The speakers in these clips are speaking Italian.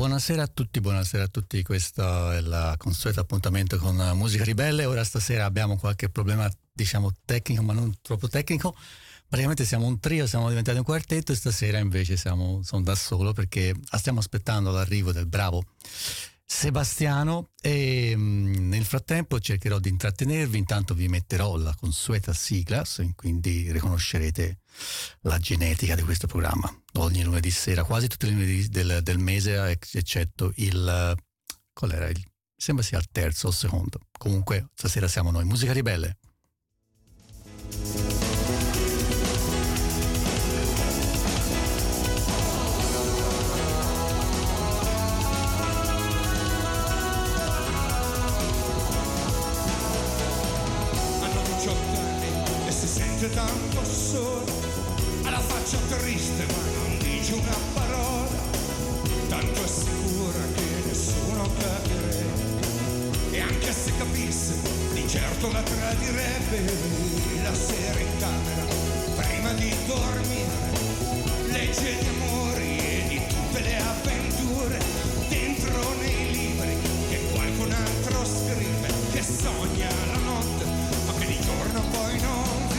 Buonasera a tutti, buonasera a tutti, questo è il consueto appuntamento con Musica Ribelle. Ora stasera abbiamo qualche problema, diciamo, tecnico, ma non troppo tecnico. Praticamente siamo un trio, siamo diventati un quartetto e stasera invece siamo, sono da solo perché stiamo aspettando l'arrivo del bravo Sebastiano e mm, nel frattempo cercherò di intrattenervi, intanto vi metterò la consueta sigla, quindi riconoscerete la genetica di questo programma. Ogni lunedì sera, quasi tutti i lunedì del, del mese, eccetto il... qual era? Il, sembra sia il terzo o il secondo. Comunque stasera siamo noi, Musica Ribelle. Faccia triste ma non dice una parola, tanto è sicura che nessuno capirebbe, e anche se capisse, di certo la tradirebbe. La sera in camera, prima di dormire, legge di amori e di tutte le avventure, dentro nei libri che qualcun altro scrive, che sogna la notte, ma che di giorno poi non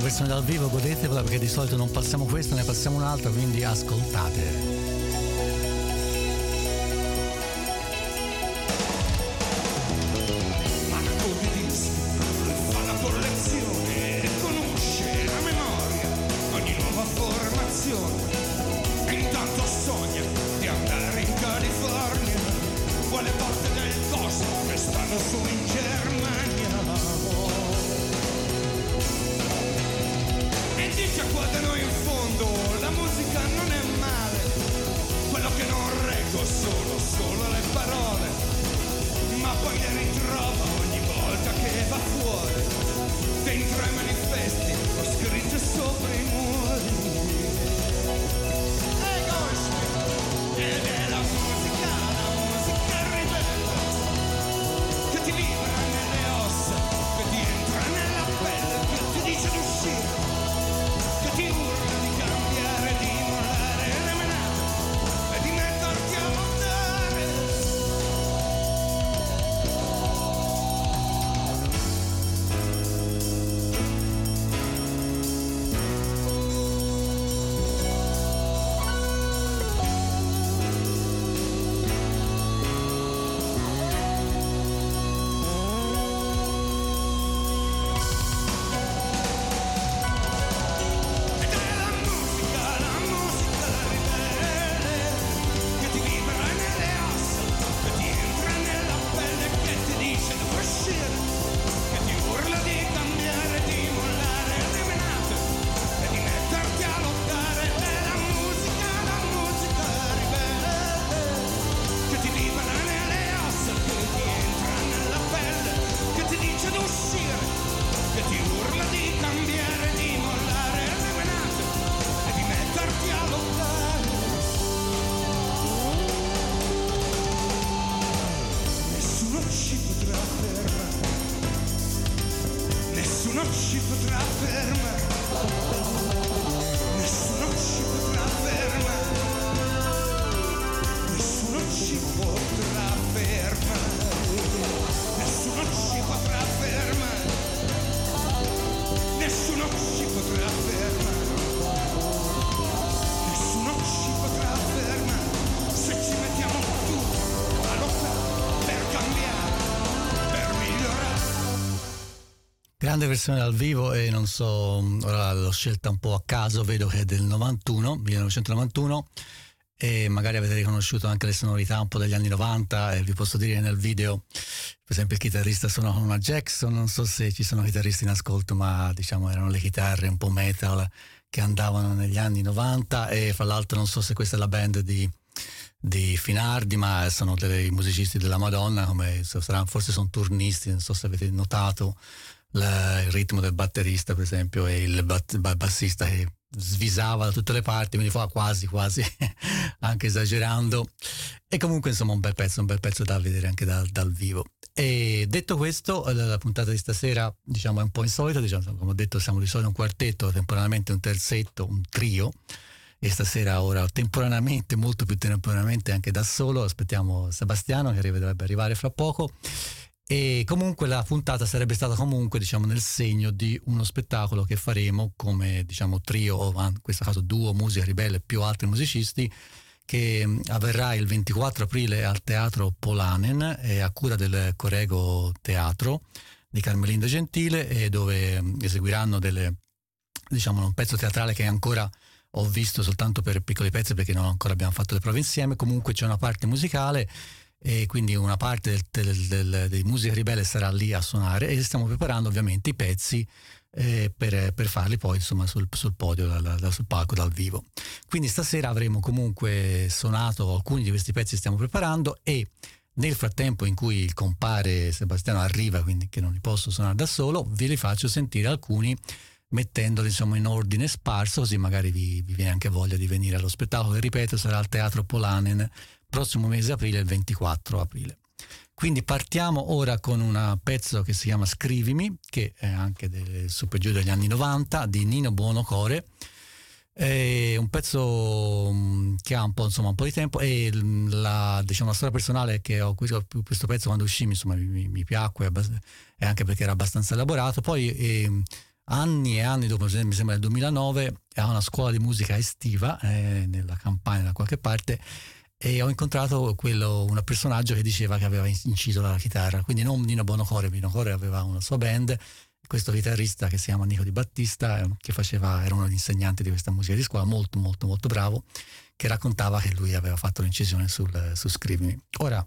questa è una versione dal vivo, godetevela perché di solito non passiamo questa, ne passiamo un'altra, quindi ascoltate. Grande versione dal vivo e non so, ora l'ho scelta un po' a caso, vedo che è del 91, 1991 e magari avete riconosciuto anche le sonorità un po' degli anni 90 e vi posso dire nel video per esempio il chitarrista suona con una Jackson non so se ci sono chitarristi in ascolto ma diciamo erano le chitarre un po' metal che andavano negli anni 90 e fra l'altro non so se questa è la band di, di Finardi ma sono dei musicisti della Madonna come forse sono turnisti non so se avete notato la, il ritmo del batterista per esempio e il bat, bassista che svisava da tutte le parti, quindi fa quasi quasi anche esagerando. E comunque insomma un bel pezzo, un bel pezzo da vedere anche da, dal vivo. E detto questo, la puntata di stasera diciamo è un po' insolita, diciamo, come ho detto siamo di solito un quartetto, temporaneamente un terzetto, un trio. E stasera ora temporaneamente, molto più temporaneamente anche da solo, aspettiamo Sebastiano che dovrebbe arrivare fra poco e comunque la puntata sarebbe stata comunque diciamo nel segno di uno spettacolo che faremo come diciamo trio in questo caso duo musica ribelle più altri musicisti che mm, avverrà il 24 aprile al Teatro Polanen a cura del Corego Teatro di Carmelinda Gentile e dove mm, eseguiranno delle, diciamo, un pezzo teatrale che ancora ho visto soltanto per piccoli pezzi perché non ancora abbiamo fatto le prove insieme. Comunque c'è una parte musicale e quindi una parte del, del, del, dei Musica Ribelle sarà lì a suonare e stiamo preparando ovviamente i pezzi eh, per, per, farli poi insomma sul, sul podio, dal, dal, sul palco dal vivo. Quindi stasera avremo comunque suonato alcuni di questi pezzi che stiamo preparando e nel frattempo in cui il compare Sebastiano arriva, quindi che non li posso suonare da solo, vi li faccio sentire alcuni mettendoli insomma in ordine sparso così magari vi, vi viene anche voglia di venire allo spettacolo che ripeto sarà al Teatro Polanen prossimo mese aprile, il 24 aprile. Quindi partiamo ora con un pezzo che si chiama Scrivimi, che è anche del super giù degli anni 90, di Nino Buonocore. È un pezzo mm, che ha un po', insomma, un po di tempo e la, diciamo, la storia personale che ho questo, questo pezzo quando uscì insomma, mi, mi piacque e anche perché era abbastanza elaborato. Poi eh, anni e anni dopo, mi sembra nel 2009, a una scuola di musica estiva eh, nella campagna da qualche parte e ho incontrato quello, un personaggio che diceva che aveva inciso la chitarra, quindi non Nino Bonocore, Bonocore aveva una sua band, questo chitarrista che si chiama Nico Di Battista, eh, che faceva, era uno degli insegnanti di questa musica di scuola, molto molto molto bravo, che raccontava che lui aveva fatto l'incisione sul, su Scrivimi. Ora,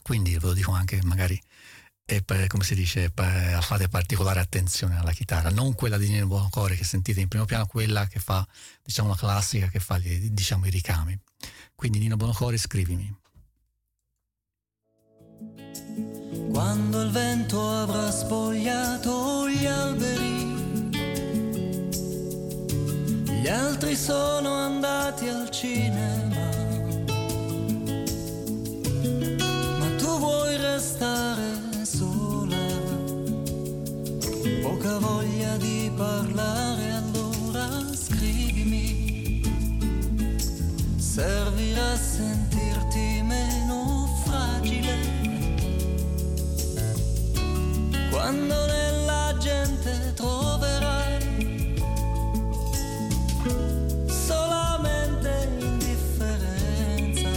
quindi ve lo dico anche magari per, come si dice, per, fate particolare attenzione alla chitarra, non quella di Nino Bonocore che sentite in primo piano, quella che fa, diciamo, la classica che fa diciamo, i ricami. Quindi Nino Bonocore scrivimi. Quando il vento avrà spogliato gli alberi, gli altri sono andati al cinema, ma tu vuoi restare sola, poca voglia di parlare servirà sentirti meno fragile. Quando nella gente troverai solamente indifferenza.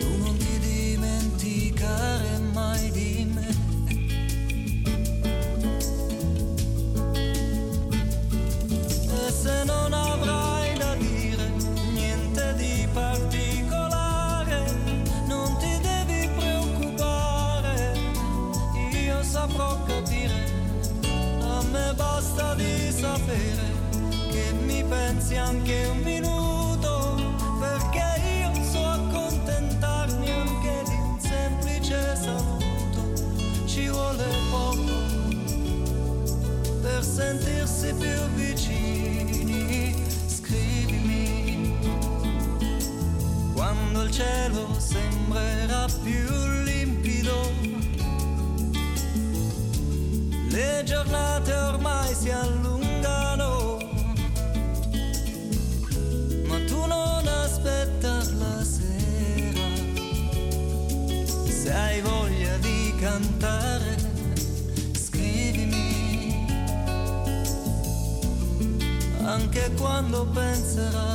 Tu non ti dimenticare mai di me. E se non basta pensi anche un minuto, perché io so accontentarmi anche di un semplice saluto. Ci vuole poco per sentirsi più vicini. Scrivimi quando il cielo sembrerà più le giornate ormai si allungano, anche quando penserai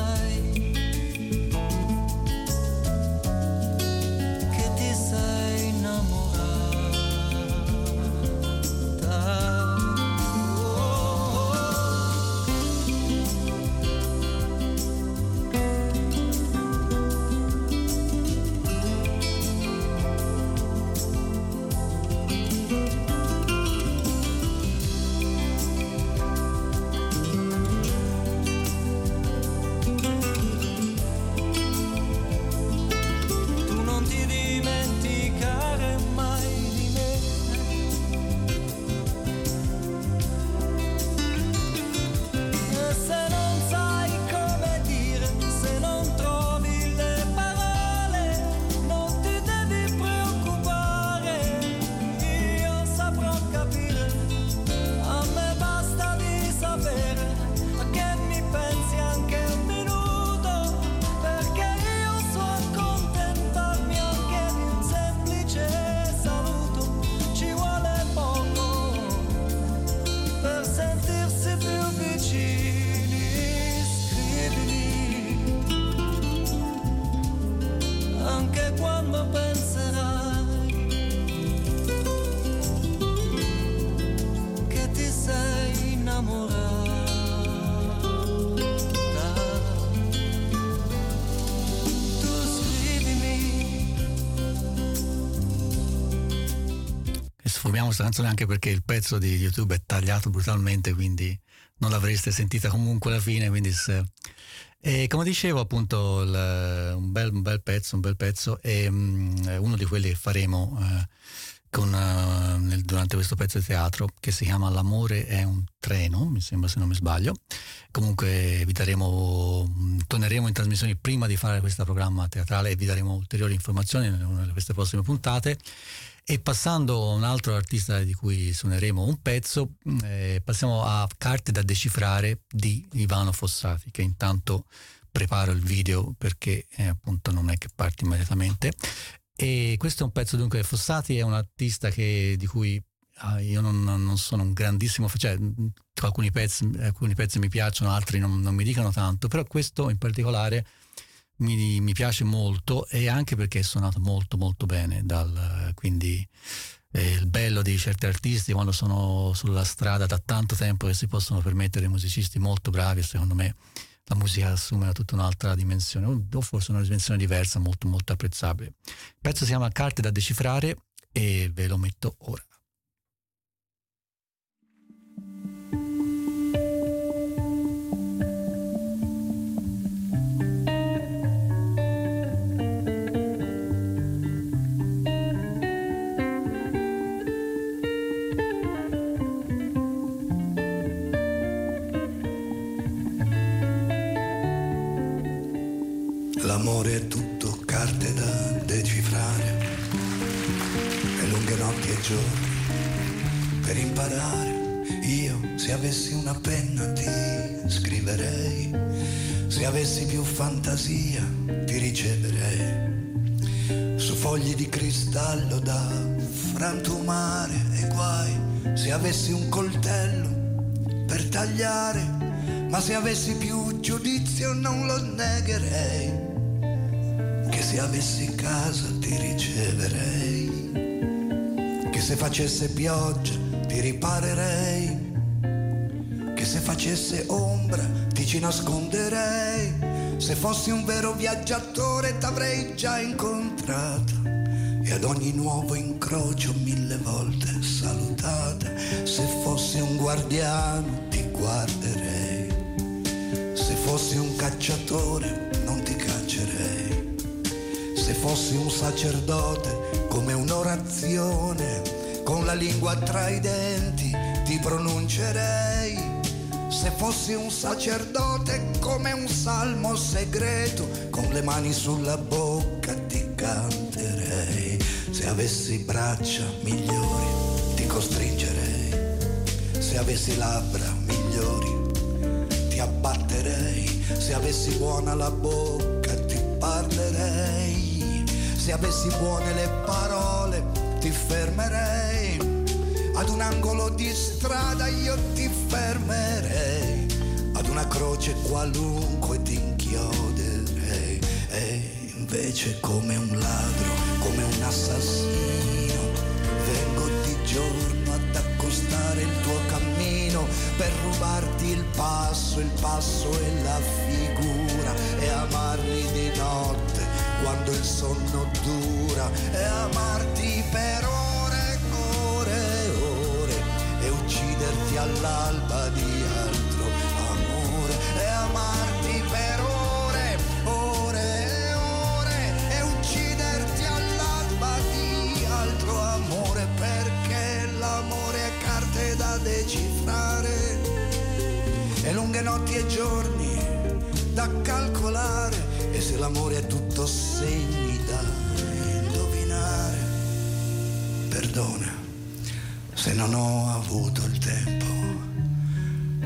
questa canzone anche perché il pezzo di YouTube è tagliato brutalmente, quindi non l'avreste sentita comunque alla fine. Quindi se... E come dicevo, appunto, il, un, bel, un, bel, pezzo, un bel pezzo, e um, uno di quelli che faremo eh, con, uh, nel, durante questo pezzo di teatro che si chiama L'amore è un treno, mi sembra se non mi sbaglio. Comunque vi daremo, mm, torneremo in trasmissione prima di fare questo programma teatrale e vi daremo ulteriori informazioni in una di queste prossime puntate. E passando a un altro artista di cui suoneremo un pezzo, mm, eh, passiamo a Carte da decifrare di Ivano Fossati, che intanto preparo il video perché eh, appunto non è che parte immediatamente. E questo è un pezzo dunque Fossati, è un artista che, di cui ah, io non, non, sono un grandissimo, cioè mm, alcuni pezzi, alcuni pezzi mi piacciono, altri non, non mi dicono tanto, però questo in particolare mi, mi, piace molto e anche perché è suonato molto molto bene, dal, quindi eh, il bello di certi artisti quando sono sulla strada da tanto tempo che si possono permettere musicisti molto bravi, secondo me la musica assume tutta un'altra dimensione, o forse una dimensione diversa, molto molto apprezzabile. Il pezzo si chiama Carte da decifrare e ve lo metto ora. L'amore è tutto carte da decifrare e lunghe notti e giorni per imparare. Io se avessi una penna ti scriverei, se avessi più fantasia ti riceverei. Su fogli di cristallo da frantumare e guai, se avessi un coltello per tagliare, ma se avessi più giudizio non lo negherei se avessi casa ti riceverei, che se facesse pioggia ti riparerei, che se facesse ombra ti ci nasconderei, se fossi un vero viaggiatore t'avrei già incontrata. E ad ogni nuovo incrocio mille volte salutata, se fossi un guardiano ti guarderei, se fossi un cacciatore non ti caccerei se fossi un sacerdote come un'orazione, con la lingua tra i denti ti pronuncerei. Se fossi un sacerdote come un salmo segreto, con le mani sulla bocca ti canterei. Se avessi braccia migliori ti costringerei. Se avessi labbra migliori ti abbatterei. Se avessi buona la bocca ti parlerei se avessi buone le parole ti fermerei. Ad un angolo di strada io ti fermerei. Ad una croce qualunque ti inchioderei. E invece come un ladro, come un assassino, vengo di giorno ad accostare il tuo cammino per rubarti il passo, il passo e la figura e amarli di notte quando il sonno dura e amarti per ore, ore, ore e ucciderti all'alba di altro amore e amarti per ore, ore, ore e ucciderti all'alba di altro amore perché l'amore è carte da decifrare e lunghe notti e giorni da calcolare e se l'amore è tutto segni da indovinare, perdona se non ho avuto il tempo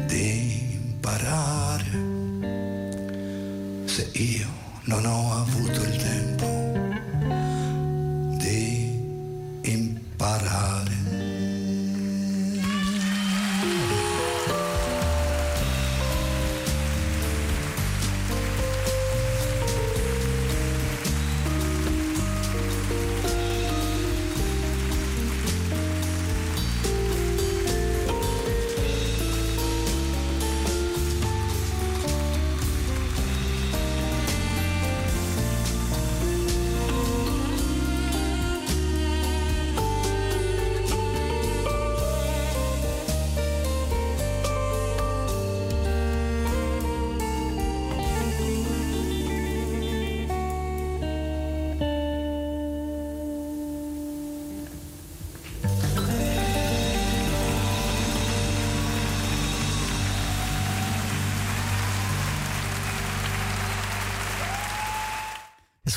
di imparare, se io non ho avuto il tempo di imparare.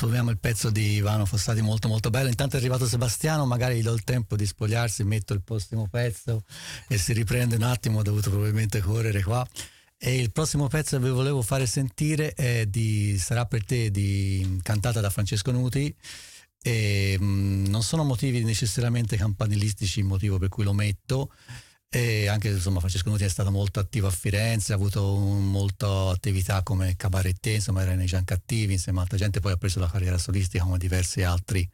Adesso il pezzo di Ivano Fossati molto molto bello. Intanto è arrivato Sebastiano, magari gli do il tempo di spogliarsi, metto il prossimo pezzo e si riprende un attimo, ho dovuto probabilmente correre qua. E il prossimo pezzo che vi volevo fare sentire è di Sarà per te, di, cantata da Francesco Nuti. E, mh, mm, non sono motivi necessariamente campanilistici il motivo per cui lo metto, e anche insomma Francesco Nuti è stato molto attivo a Firenze, ha avuto un, molta attività come cabaretier, insomma era nei Gian Cattivi, insieme a altra gente, poi ha preso la carriera solistica come diversi altri,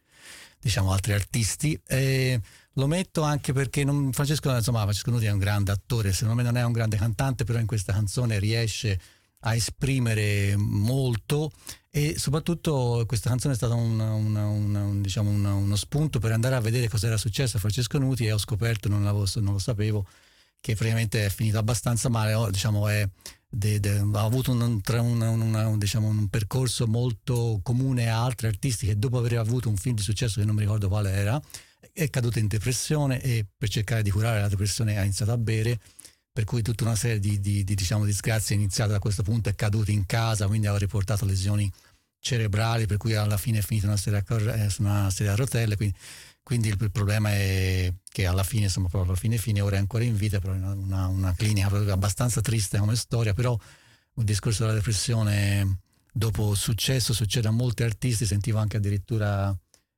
diciamo, altri artisti. E lo metto anche perché non, Francesco, insomma, Francesco Nuti è un grande attore, secondo me non è un grande cantante, però in questa canzone riesce a esprimere molto e soprattutto questa canzone è stata un, un, un, diciamo uno spunto per andare a vedere cosa era successo a Francesco Nuti e ho scoperto, non, non lo sapevo, che praticamente è finito abbastanza male, diciamo, è, de, de, ha avuto diciamo, un, percorso molto comune a altri artisti che dopo aver avuto un film di successo che non mi ricordo quale era, è caduto in depressione e per cercare di curare la depressione ha iniziato a bere per cui tutta una serie di, di, di diciamo, disgrazie è iniziata da questo punto, è caduto in casa, quindi ha riportato lesioni cerebrali, per cui alla fine è finita una serie a, serie a rotelle, quindi, quindi il, il, problema è che alla fine, insomma, proprio alla fine fine, ora è ancora in vita, però una, una, una clinica abbastanza triste come storia, però il discorso della depressione dopo successo succede a molti artisti, sentivo anche addirittura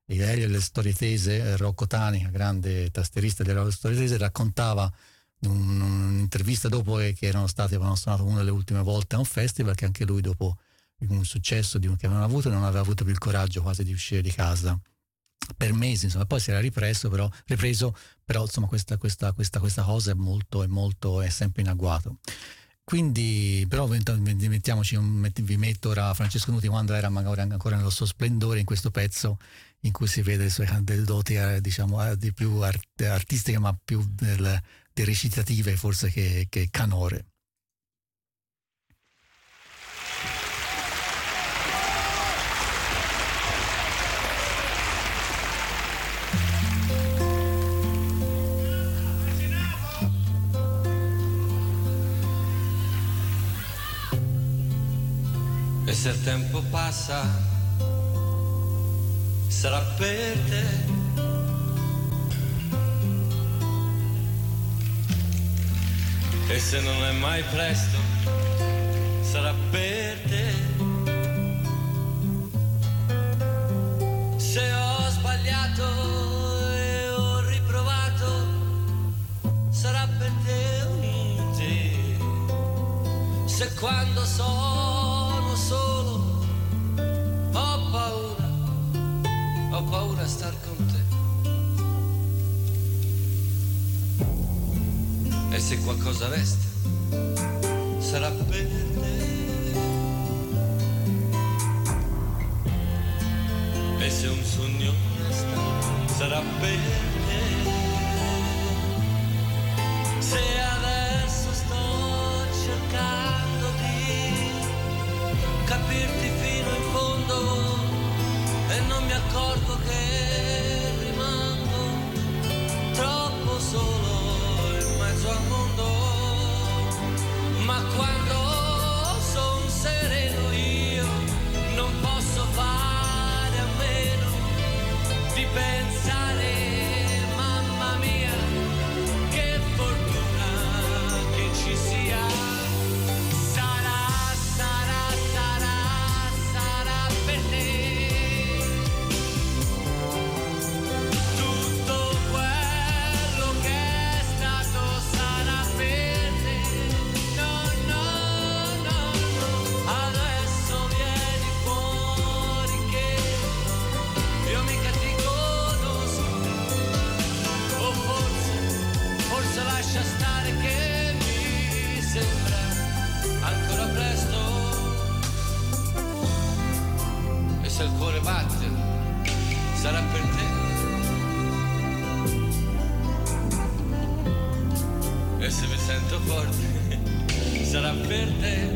Ilelio le storie tese, Rocco Tani, grande tasterista delle storie tese, raccontava un, un'intervista dopo che erano stati, avevano suonato una delle ultime volte a un festival che anche lui dopo un successo che avevano avuto non aveva avuto più il coraggio quasi di uscire di casa per mesi, insomma, poi si era ripreso, però, ripreso, però insomma, questa, questa, questa, questa, cosa è molto, è molto, è sempre in agguato. Quindi, però, mettiamoci, vi metto ora Francesco Nuti quando era magari ancora nello suo splendore in questo pezzo in cui si vede le sue doti, eh, diciamo, eh, di più art- artistiche, ma più del, recitative forse che, che canore. E se il tempo passa, sarà per te E se non è mai presto, sarà per te. Se ho sbagliato e ho riprovato, sarà per te un te. Se quando sono solo, ho paura, ho paura a star E se qualcosa resta, sarà per te. E se un sogno resta, sarà per te. Se day.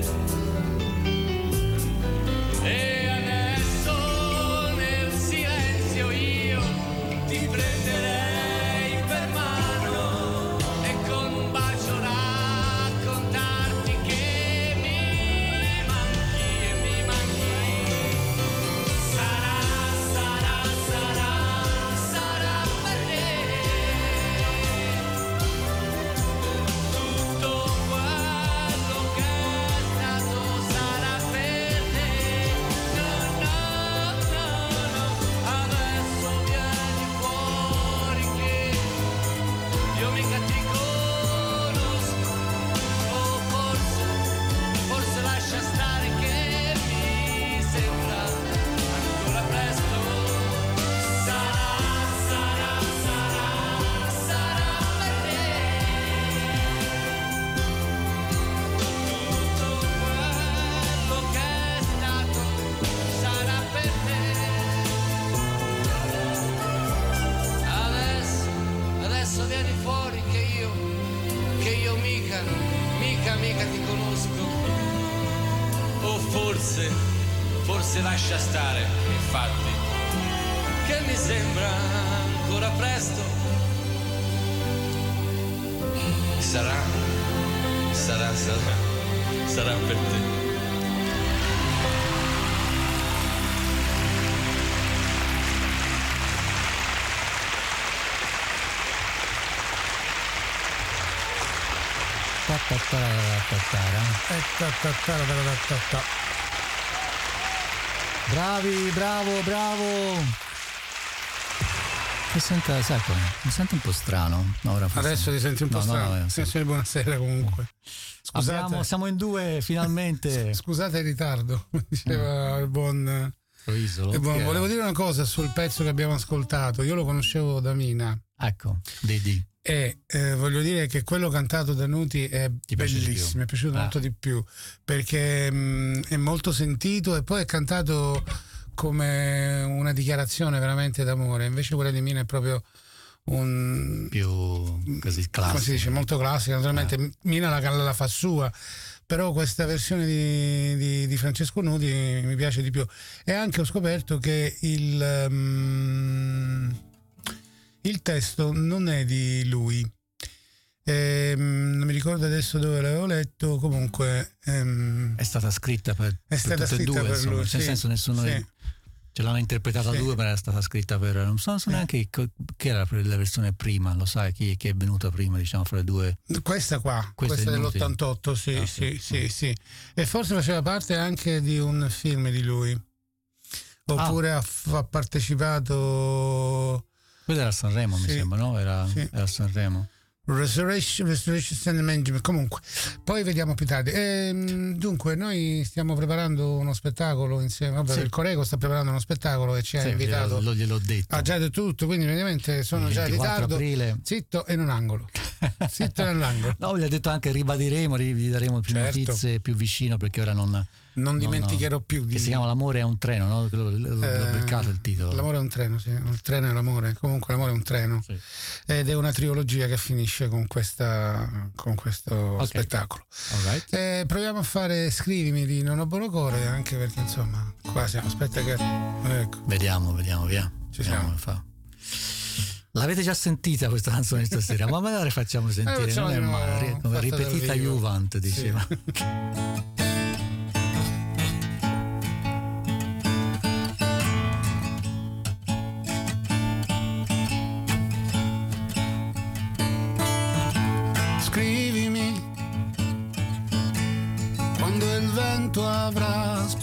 Sarà, sarà, sarà, sarà per te. Bravi, bravo, bravo. Mi sento, sai come? Mi sento un po' strano. No, ora Adesso ti senti un po' No, no, strano. no, sì. Signori, buonasera comunque. Scusate, Abbiamo- siamo in due finalmente. scusate il ritardo, diceva il buon... Isolo. il buon- Che- Volevo dire una cosa sul pezzo che abbiamo ascoltato. Io lo conoscevo da Mina Ecco, Didi. e eh, voglio dire che quello cantato da Nuti è bellissimo, mi è piaciuto Ah. molto di più perché mh, è molto sentito e poi è cantato come una dichiarazione veramente d'amore. Invece quella di Mina è proprio un, Più così classico. come si dice, molto classica. Naturalmente Mina la, la fa sua, però questa versione di, di- di Francesco Nuti mi piace di più. E anche ho scoperto che il, ehm, il testo non è di lui. Ehm, non mi ricordo adesso dove l'avevo letto, comunque ehm, È stata scritta per, è per stata e scritta due, per insomma. lui. Nel sì, senso nessuno sì. Ce l'hanno interpretata Sì. due, ma era stata scritta per. Non so, non so neanche co- chi era la versione prima, lo sai chi, chi è venuta prima, diciamo, fra le due. Questa qua, Questa questa, è inutile. dell'88, sì, Ah, sì, sì. sì. E forse faceva parte anche di un film di lui. Oppure ha, f- ha partecipato Quella era Sanremo, mi sembra, no? Era, era Sanremo. Restoration, Restoration and Management. Comunque, poi vediamo più tardi. Ehm, dunque, noi stiamo preparando uno spettacolo insieme. Vabbè, Sì. il Corego sta preparando uno spettacolo e ci ha Sì, invitato. glielo, gliel'ho detto. Ha già detto tutto, quindi praticamente sono già in 24 ritardo. aprile. Zitto e in un angolo. Zitto nell'angolo. No, gli ha detto anche ribadiremo, ri- vi daremo più Certo. notizie più vicino perché ora non. Non no, dimenticherò no. più di. Che si chiama L'amore è un treno, no? L'ho, l'ho- l'ho Eh, beccato il titolo. L'amore è un treno, sì. Il treno è l'amore. Comunque l'amore è un treno. Sì. Ed è una trilogia che finisce con, questa, con questo Ok. spettacolo. Alright. Eh, proviamo a fare Scrivimi di Non ho buono cuore, anche perché insomma, qua siamo. Aspetta che. Ecco. Vediamo, vediamo, via. Ci Vediamo siamo. L'avete già sentita questa canzone stasera, ma magari facciamo sentire, facciamo non è male, ripetita. Juvent, diceva. Scrivimi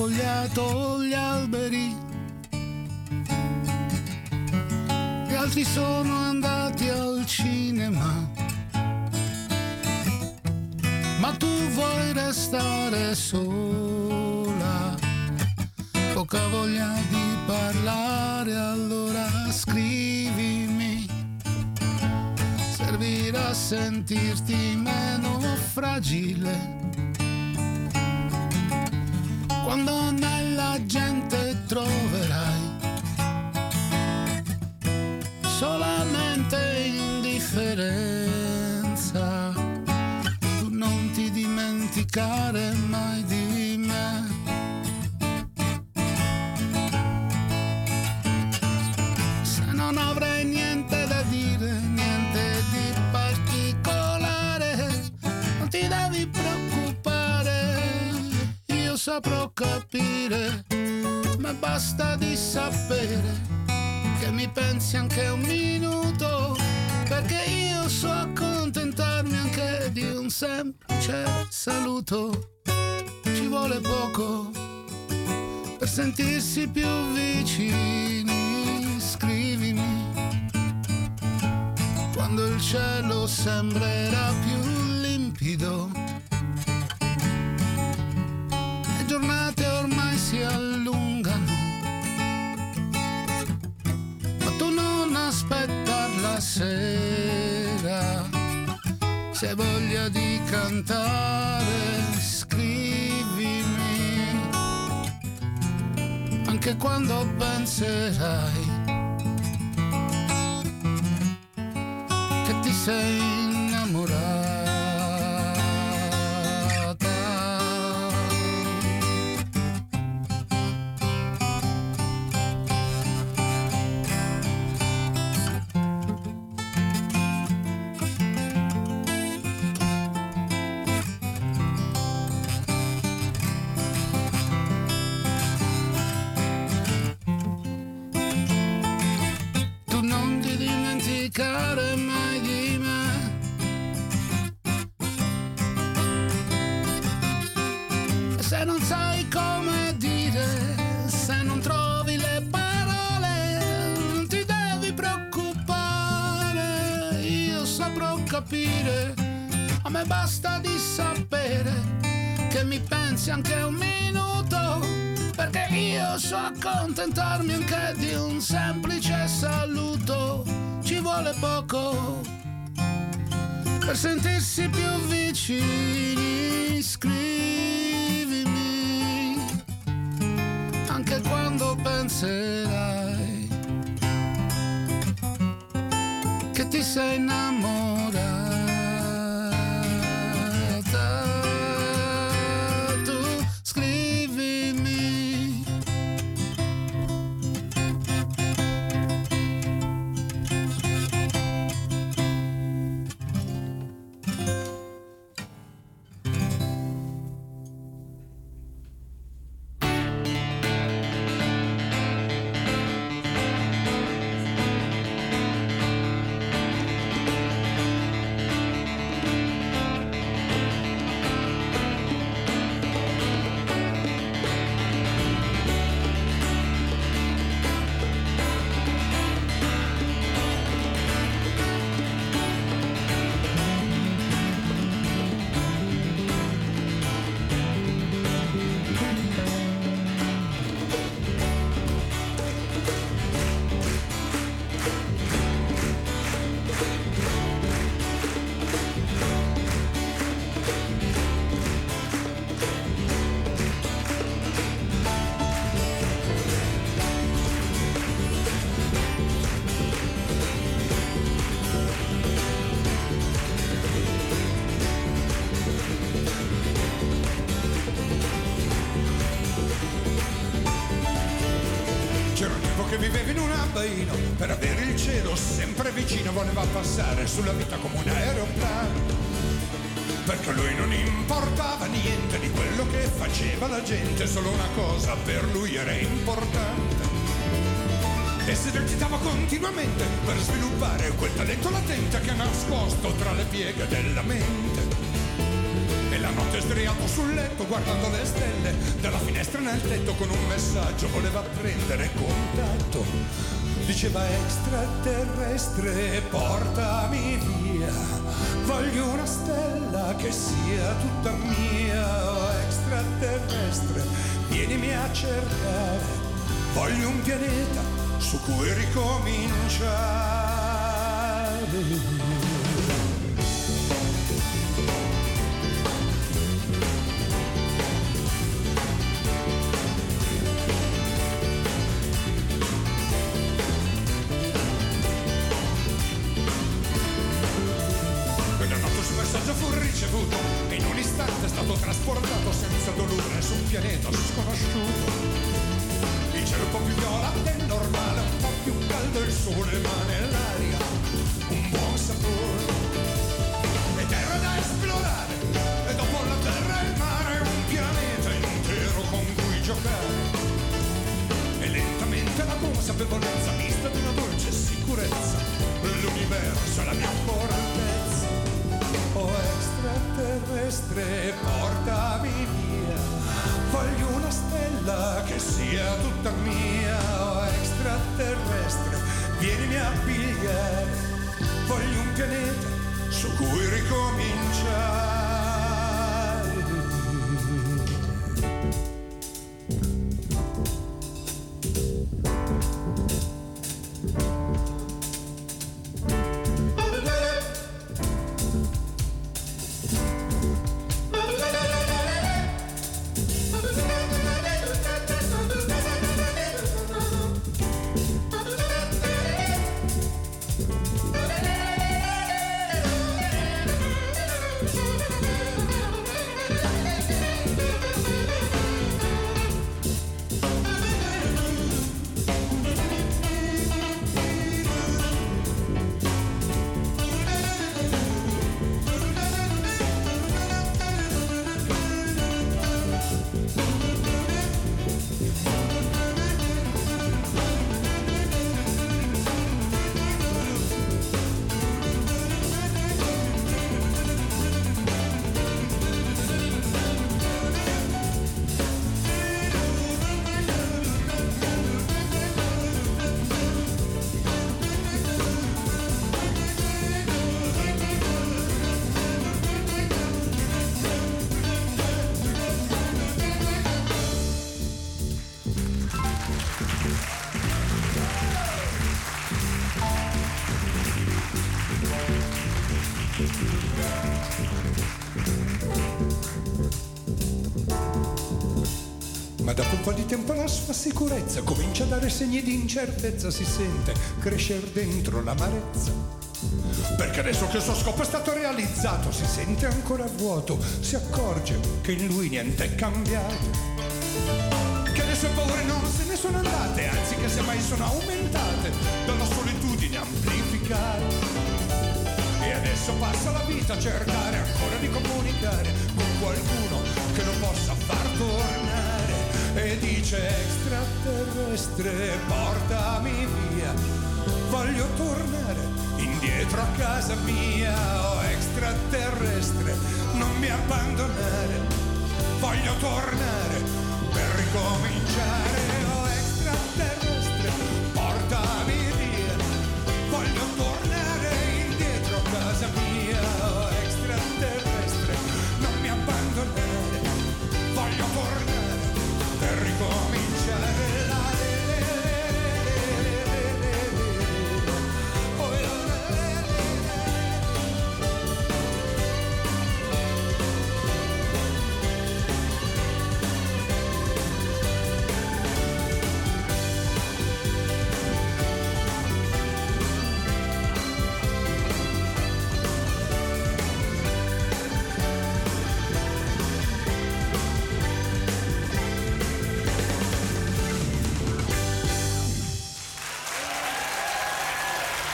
spogliato gli alberi. Gli altri sono andati al cinema. Ma tu vuoi restare sola. Poca voglia di parlare, allora scrivimi servirà a sentirti meno fragile. Quando nella gente troverai solamente indifferenza, tu non ti dimenticare mai di capire, ma basta di sapere che mi pensi anche un minuto, perché io so accontentarmi anche di un semplice saluto, ci vuole poco per sentirsi più vicini, scrivimi. Quando il cielo sembrerà più limpido, si allungano, ma tu non aspettar la sera, se hai voglia di cantare, scrivimi. Anche quando penserai che ti sei innamorata. Se non sai come dire, se non trovi le parole, non ti devi preoccupare, io saprò capire, a me basta di sapere che mi pensi anche un minuto, perché io so accontentarmi anche di un semplice saluto, ci vuole poco per sentirsi più vicini, scrivimi quando penserai che ti sei innamorata. Gente Solo una cosa per lui era importante e si esercitava continuamente per sviluppare quel talento latente che è nascosto tra le pieghe della mente. E la notte sdraiato sul letto guardando le stelle dalla finestra nel tetto con un messaggio voleva prendere contatto. Diceva extraterrestre portami via, voglio una stella che sia tutta mia. Extraterrestre, vienimi a cercare, voglio un pianeta su cui ricominciare. Lentamente la consapevolezza mista di una dolce sicurezza. L'universo è la mia fortezza. Oh extraterrestre, portami via. Voglio una stella che sia tutta mia. Oh extraterrestre, vienimi a pigliare. Voglio un pianeta su cui ricominciare. Ma dopo un po' di tempo la sua sicurezza comincia a dare segni di incertezza, si sente crescere dentro l'amarezza. Perché adesso che il suo scopo è stato realizzato, si sente ancora vuoto, si accorge che in lui niente è cambiato. Che le sue paure non se ne sono andate, anzi che semmai sono aumentate dalla solitudine amplificata. E adesso passa la vita a cercare ancora di comunicare con qualcuno che lo possa far tornare. Dice extraterrestre, portami via. Voglio tornare indietro a casa mia. Oh extraterrestre, non mi abbandonare. Voglio tornare per ricominciare. Oh extraterrestre,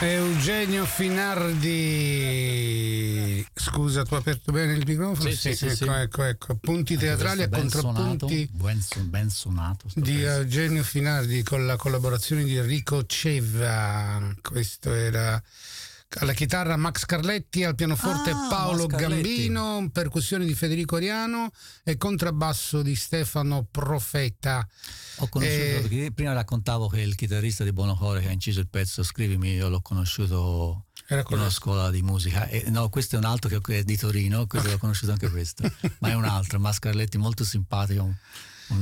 Eugenio Finardi. Scusa, tu hai aperto bene il microfono? Sì, sì, sì, ecco, sì. ecco, ecco. Punti teatrali a contrappunti Suonato, ben, su- ben suonato. di pezzo. Eugenio Finardi con la collaborazione di Enrico Ceva. Questo era alla chitarra Max Carletti, al pianoforte Ah, Paolo Max Carletti. Gambino, percussioni di Federico Ariano e contrabbasso di Stefano Profeta. Ho conosciuto, Eh, perché prima raccontavo che il chitarrista di Buono Cuore che ha inciso il pezzo Scrivimi, io l'ho conosciuto Era in una scuola di musica. E, no, questo è un altro che è di Torino, quindi l'ho conosciuto anche questo. Ma è un altro, Mascarletti, molto simpatico, un,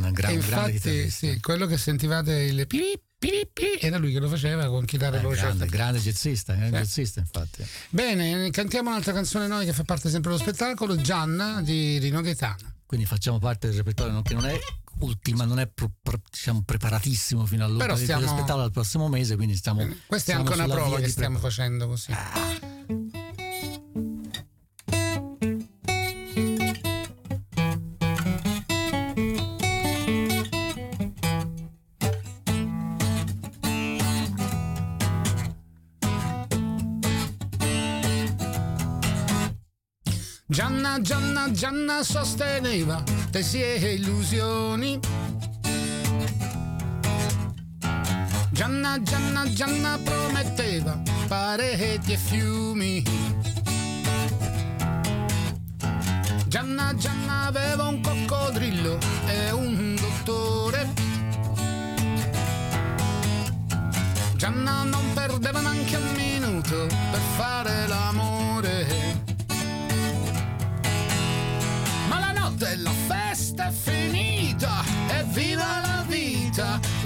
un gran, un grande infatti, chitarrista. sì, quello che sentivate il pip, era lui che lo faceva con chitarra Eh, veloce. grande, grande jazzista, grande Eh. jazzista infatti. Bene, cantiamo un'altra canzone noi che fa parte sempre dello spettacolo, Gianna di Rino Gaetano. Quindi facciamo parte del repertorio che non è ultima, non è pro- pro- diciamo, preparatissimo fino Però all'ultimo stiamo- spettacolo al prossimo mese, quindi stiamo... Questa è siamo anche una prova che stiamo pre- facendo così. Gianna, Gianna, Gianna sosteneva tesie e illusioni. Gianna, Gianna, Gianna prometteva pareti e fiumi. Gianna, Gianna aveva un coccodrillo e un dottore. Gianna non perdeva neanche un minuto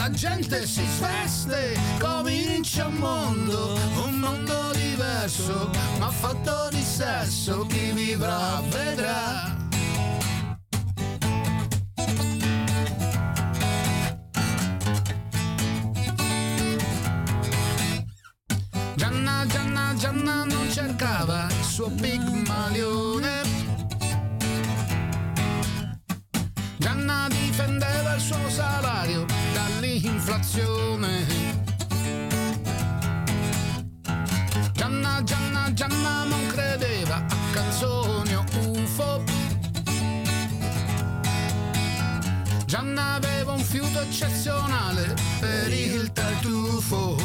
la gente si sveste, comincia un mondo, un mondo diverso, ma fatto di sesso, chi vivrà vedrà. Gianna, Gianna, Gianna non cercava il suo pigmalione. Gianna difendeva il suo salario dall'inflazione. Gianna, Gianna, Gianna non credeva a canzoni o UFO. Gianna aveva un fiuto eccezionale per il tartufo.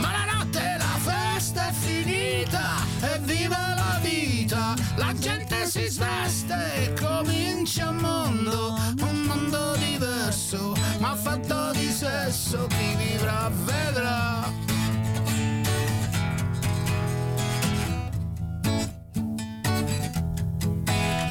Ma la notte la festa è finita e viva la vita, la gente si sveste e comincia un mondo diverso, ma fatto di sesso, chi vivrà vedrà.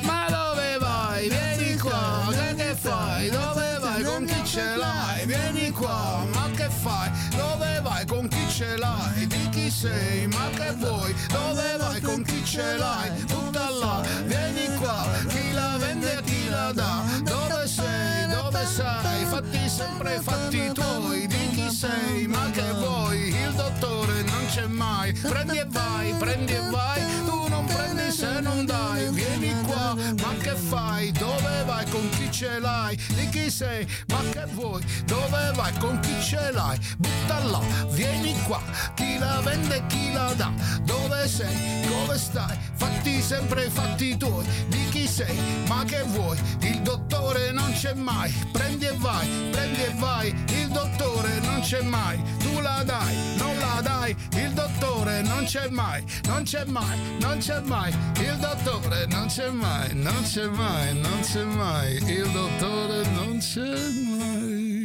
Ma dove vai? Vieni qua, che, che fai? Dove vai? Con chi ce l'hai? Vieni qua, ma che fai? Dove vai? Con chi ce l'hai? Di chi sei? Ma che vuoi? Dove vai? Con chi ce l'hai? Tutta là, vieni qua, chi la vende e chi la dà? Dove sei? Dove sei? Sempre fatti tuoi, di chi sei? Ma che vuoi? Il dottore non c'è mai. Prendi e vai, prendi e vai, tu non prendi se non dai. Ce l'hai? Di chi sei? Ma che vuoi? Dove vai? Con chi ce l'hai? Buttala, vieni qua, chi la vende, chi la dà? Dove sei? Dove stai? Fatti sempre i fatti tuoi, di chi sei? Ma che vuoi? Il dottore non c'è mai. Prendi e vai, prendi e vai, il dottore non c'è mai. Tu la dai, non la dai, il dottore non c'è mai, non c'è mai, non c'è mai, il dottore non c'è mai, non c'è mai, non c'è mai, il dottore non c'è mai.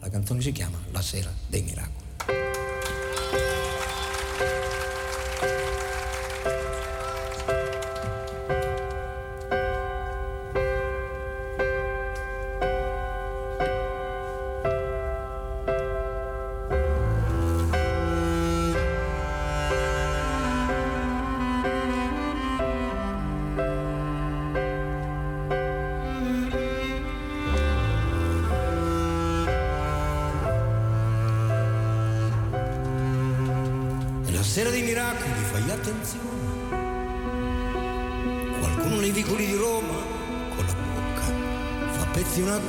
La canzone si chiama La sera dei miracoli.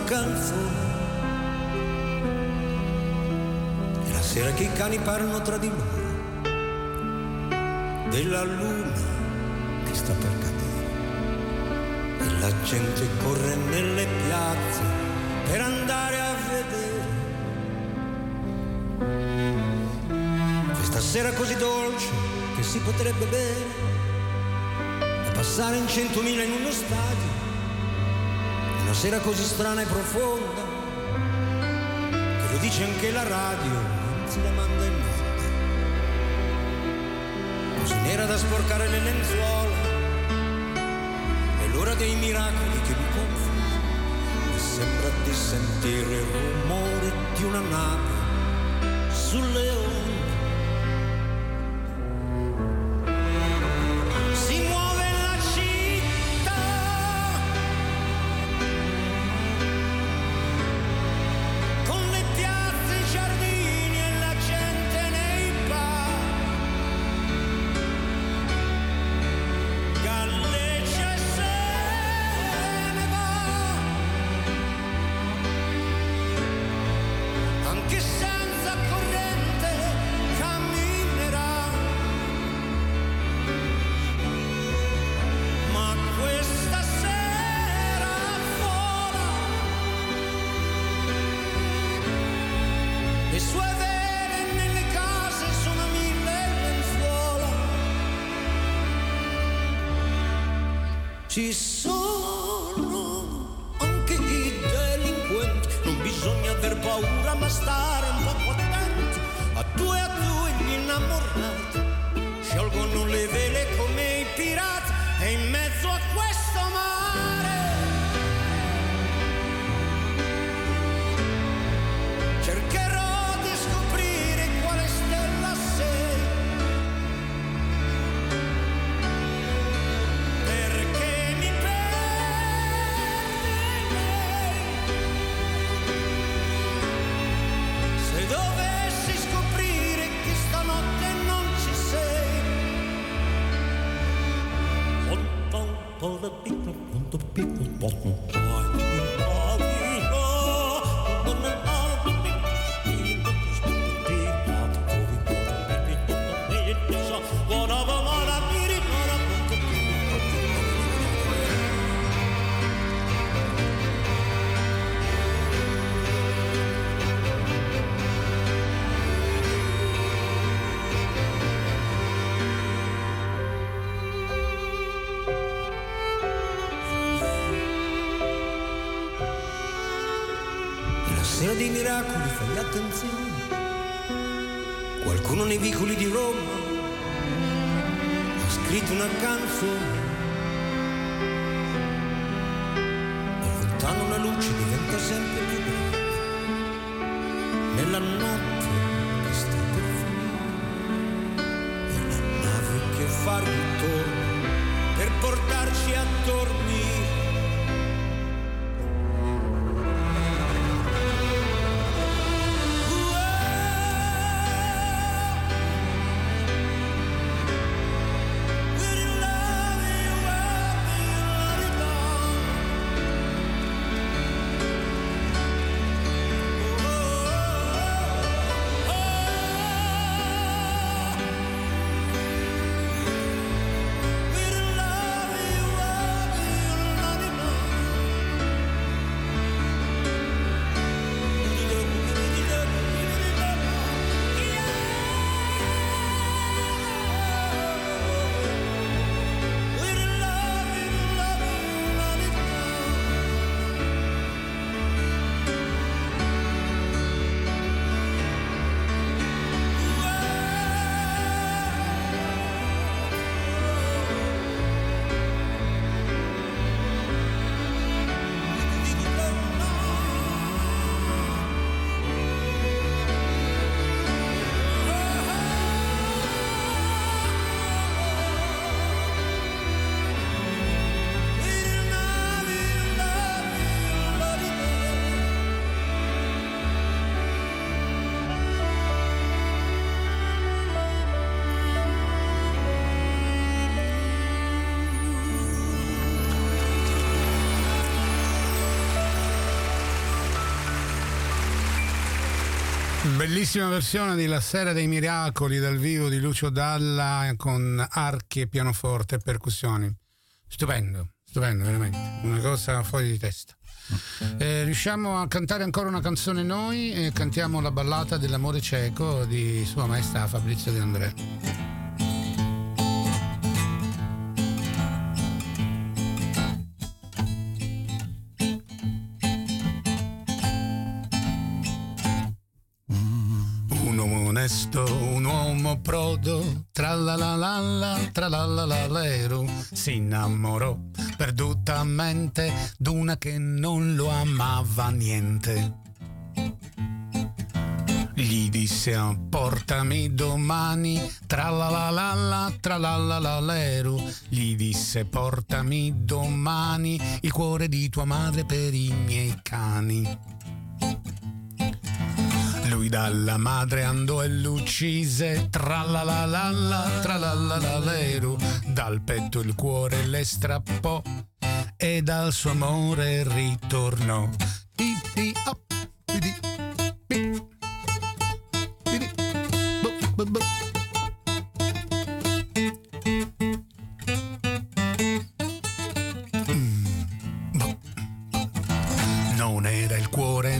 Canzone. E la sera che i cani parlano tra di loro della luna che sta per cadere. E la gente corre nelle piazze per andare a vedere. Questa sera così dolce che si potrebbe bere da passare in centomila in uno stadio. Sera così strana e profonda che lo dice anche la radio, anzi la manda in onda. Così nera da sporcare le lenzuola. È l'ora dei miracoli che mi confonde. Mi sembra di sentire il rumore di una nave sulle onde. vicoli di Roma ho scritto una canzone. Da lontano la luce diventa sempre più bella Nella notte Bellissima versione di La Sera dei Miracoli dal vivo di Lucio Dalla con archi e pianoforte e percussioni. Stupendo, stupendo, veramente. Una cosa fuori di testa. Eh, riusciamo a cantare ancora una canzone noi e cantiamo la ballata dell'amore cieco di Sua Maestà Fabrizio De André. onesto, un uomo prodo, tra la la la la, tra la la la lero, si innamorò perdutamente d'una che non lo amava niente. Gli disse portami domani, tra la la la la, tra la la la lero. Gli disse portami domani il cuore di tua madre per i miei cani. Dalla madre andò e l'uccise, tra la la la la, tra la la la leru, dal petto il cuore le strappò e dal suo amore ritornò. Di, di, oh, di.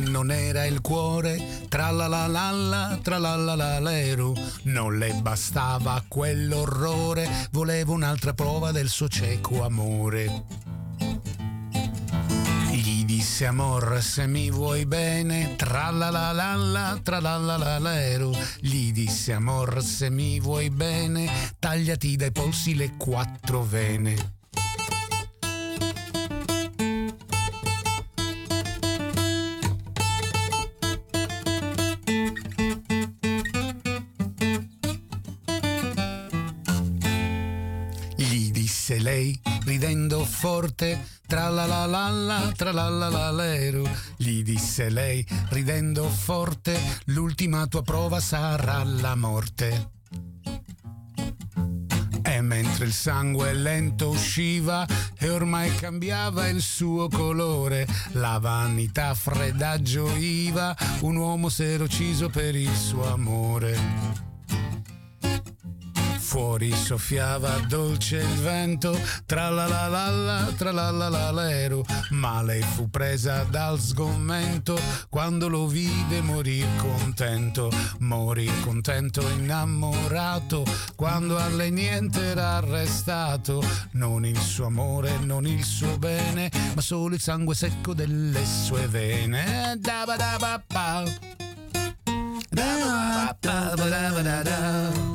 Non era il cuore, tra la la la la, tra la la la leru. Non le bastava quell'orrore, voleva un'altra prova del suo cieco amore. Gli disse amor se mi vuoi bene, tra la la la la, tra la la la leru. Gli disse amor se mi vuoi bene, tagliati dai polsi le quattro vene. Forte, tra la la la la, tra la la la leru, gli disse lei, ridendo forte, l'ultima tua prova sarà la morte. E mentre il sangue lento usciva e ormai cambiava il suo colore, la vanità fredda gioiva, un uomo s'era ucciso per il suo amore. Fuori soffiava dolce il vento, tra la la la la, tra la la la l'ero, ma lei fu presa dal sgomento quando lo vide morir contento, morir contento innamorato, quando a lei niente era restato, non il suo amore, non il suo bene, ma solo il sangue secco delle sue vene. Da ba da ba pa. Da ba ba ba da ba da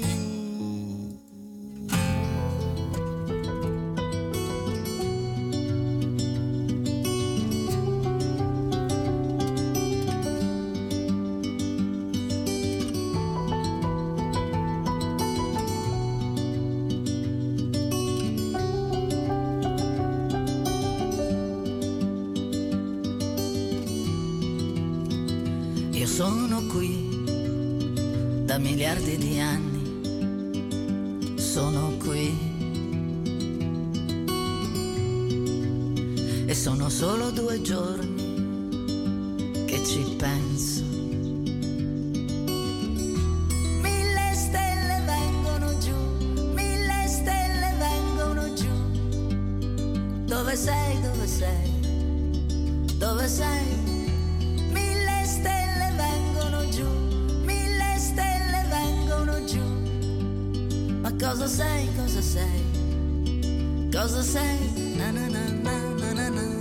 sono qui da miliardi di anni, sono qui. E sono solo due giorni che ci penso. Mille stelle vengono giù, mille stelle vengono giù. Dove sei, dove sei? Dove sei? Cosa sei, cosa sei? Cosa sei? Na na na na na na.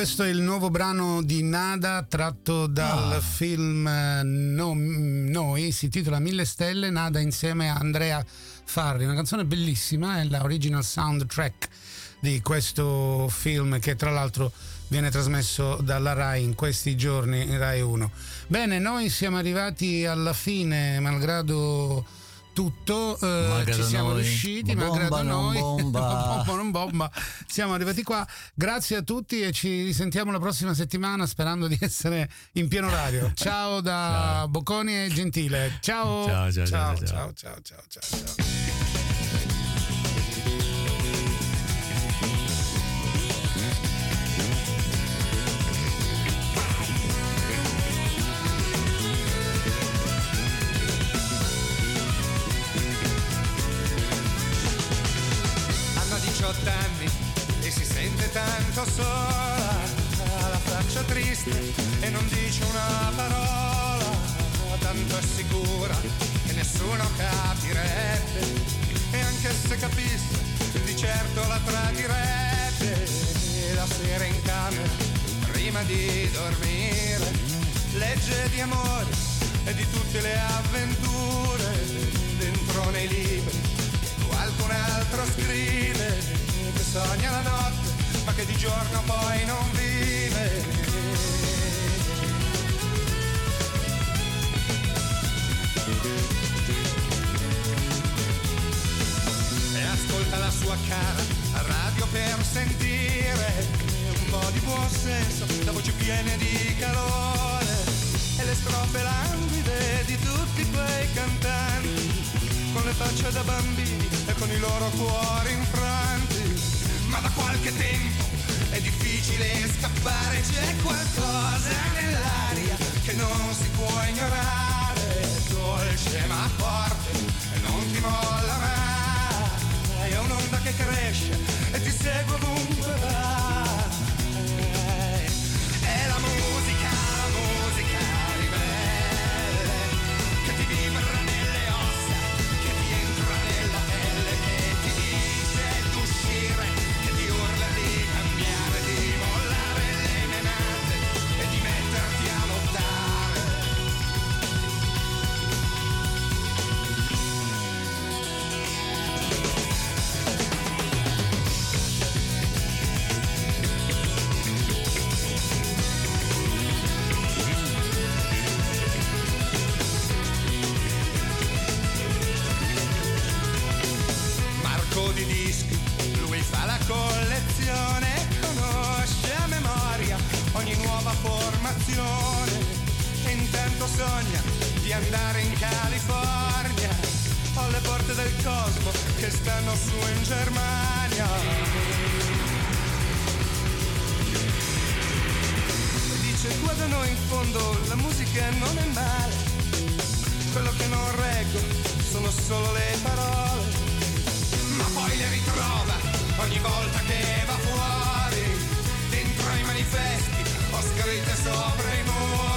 Questo è il nuovo brano di Nada tratto dal Ah. film eh, No- Noi, si intitola Mille Stelle, Nada insieme a Andrea Farri, una canzone bellissima, è la original soundtrack di questo film che tra l'altro viene trasmesso dalla RAI in questi giorni in RAI 1. Bene, noi siamo arrivati alla fine, malgrado tutto, eh, ci siamo noi. riusciti, Bomba, malgrado non noi, bomba. bomba, non bomba, siamo arrivati qua. Grazie a tutti e ci risentiamo la prossima settimana sperando di essere in pieno orario. Ciao da Ciao. Bocconi e Gentile. Ciao. Ciao, ciao, ciao, ciao, ciao. ciao, ciao, ciao, ciao, ciao. Hanno 18 anni e si sente tanto sola, ha la faccia triste e non dice una parola, tanto è sicura che nessuno capirebbe. E anche se capisse di certo la tradirebbe la sera in camera prima di dormire legge di amore e di tutte le avventure dentro nei libri qualcun altro scrive sogna la notte ma che di giorno poi non vive e ascolta la sua cara radio per sentire un po' di buon senso la voce piena di calore e le strofe languide di tutti quei cantanti con le facce da bambini e con i loro cuori infranti. Da qualche tempo. È difficile scappare, c'è qualcosa nell'aria che non si può ignorare, è dolce ma forte e non ti molla mai, è un'onda che cresce e ti segue ovunque vai. formazione e intanto sogna di andare in California. Ho le porte del cosmo che stanno su in Germania. Dice qua da noi in fondo, la musica non è male. Quello che non reggo sono solo le parole. Ma poi le ritrova ogni volta che va fuori, dentro ai manifesti greatest je them.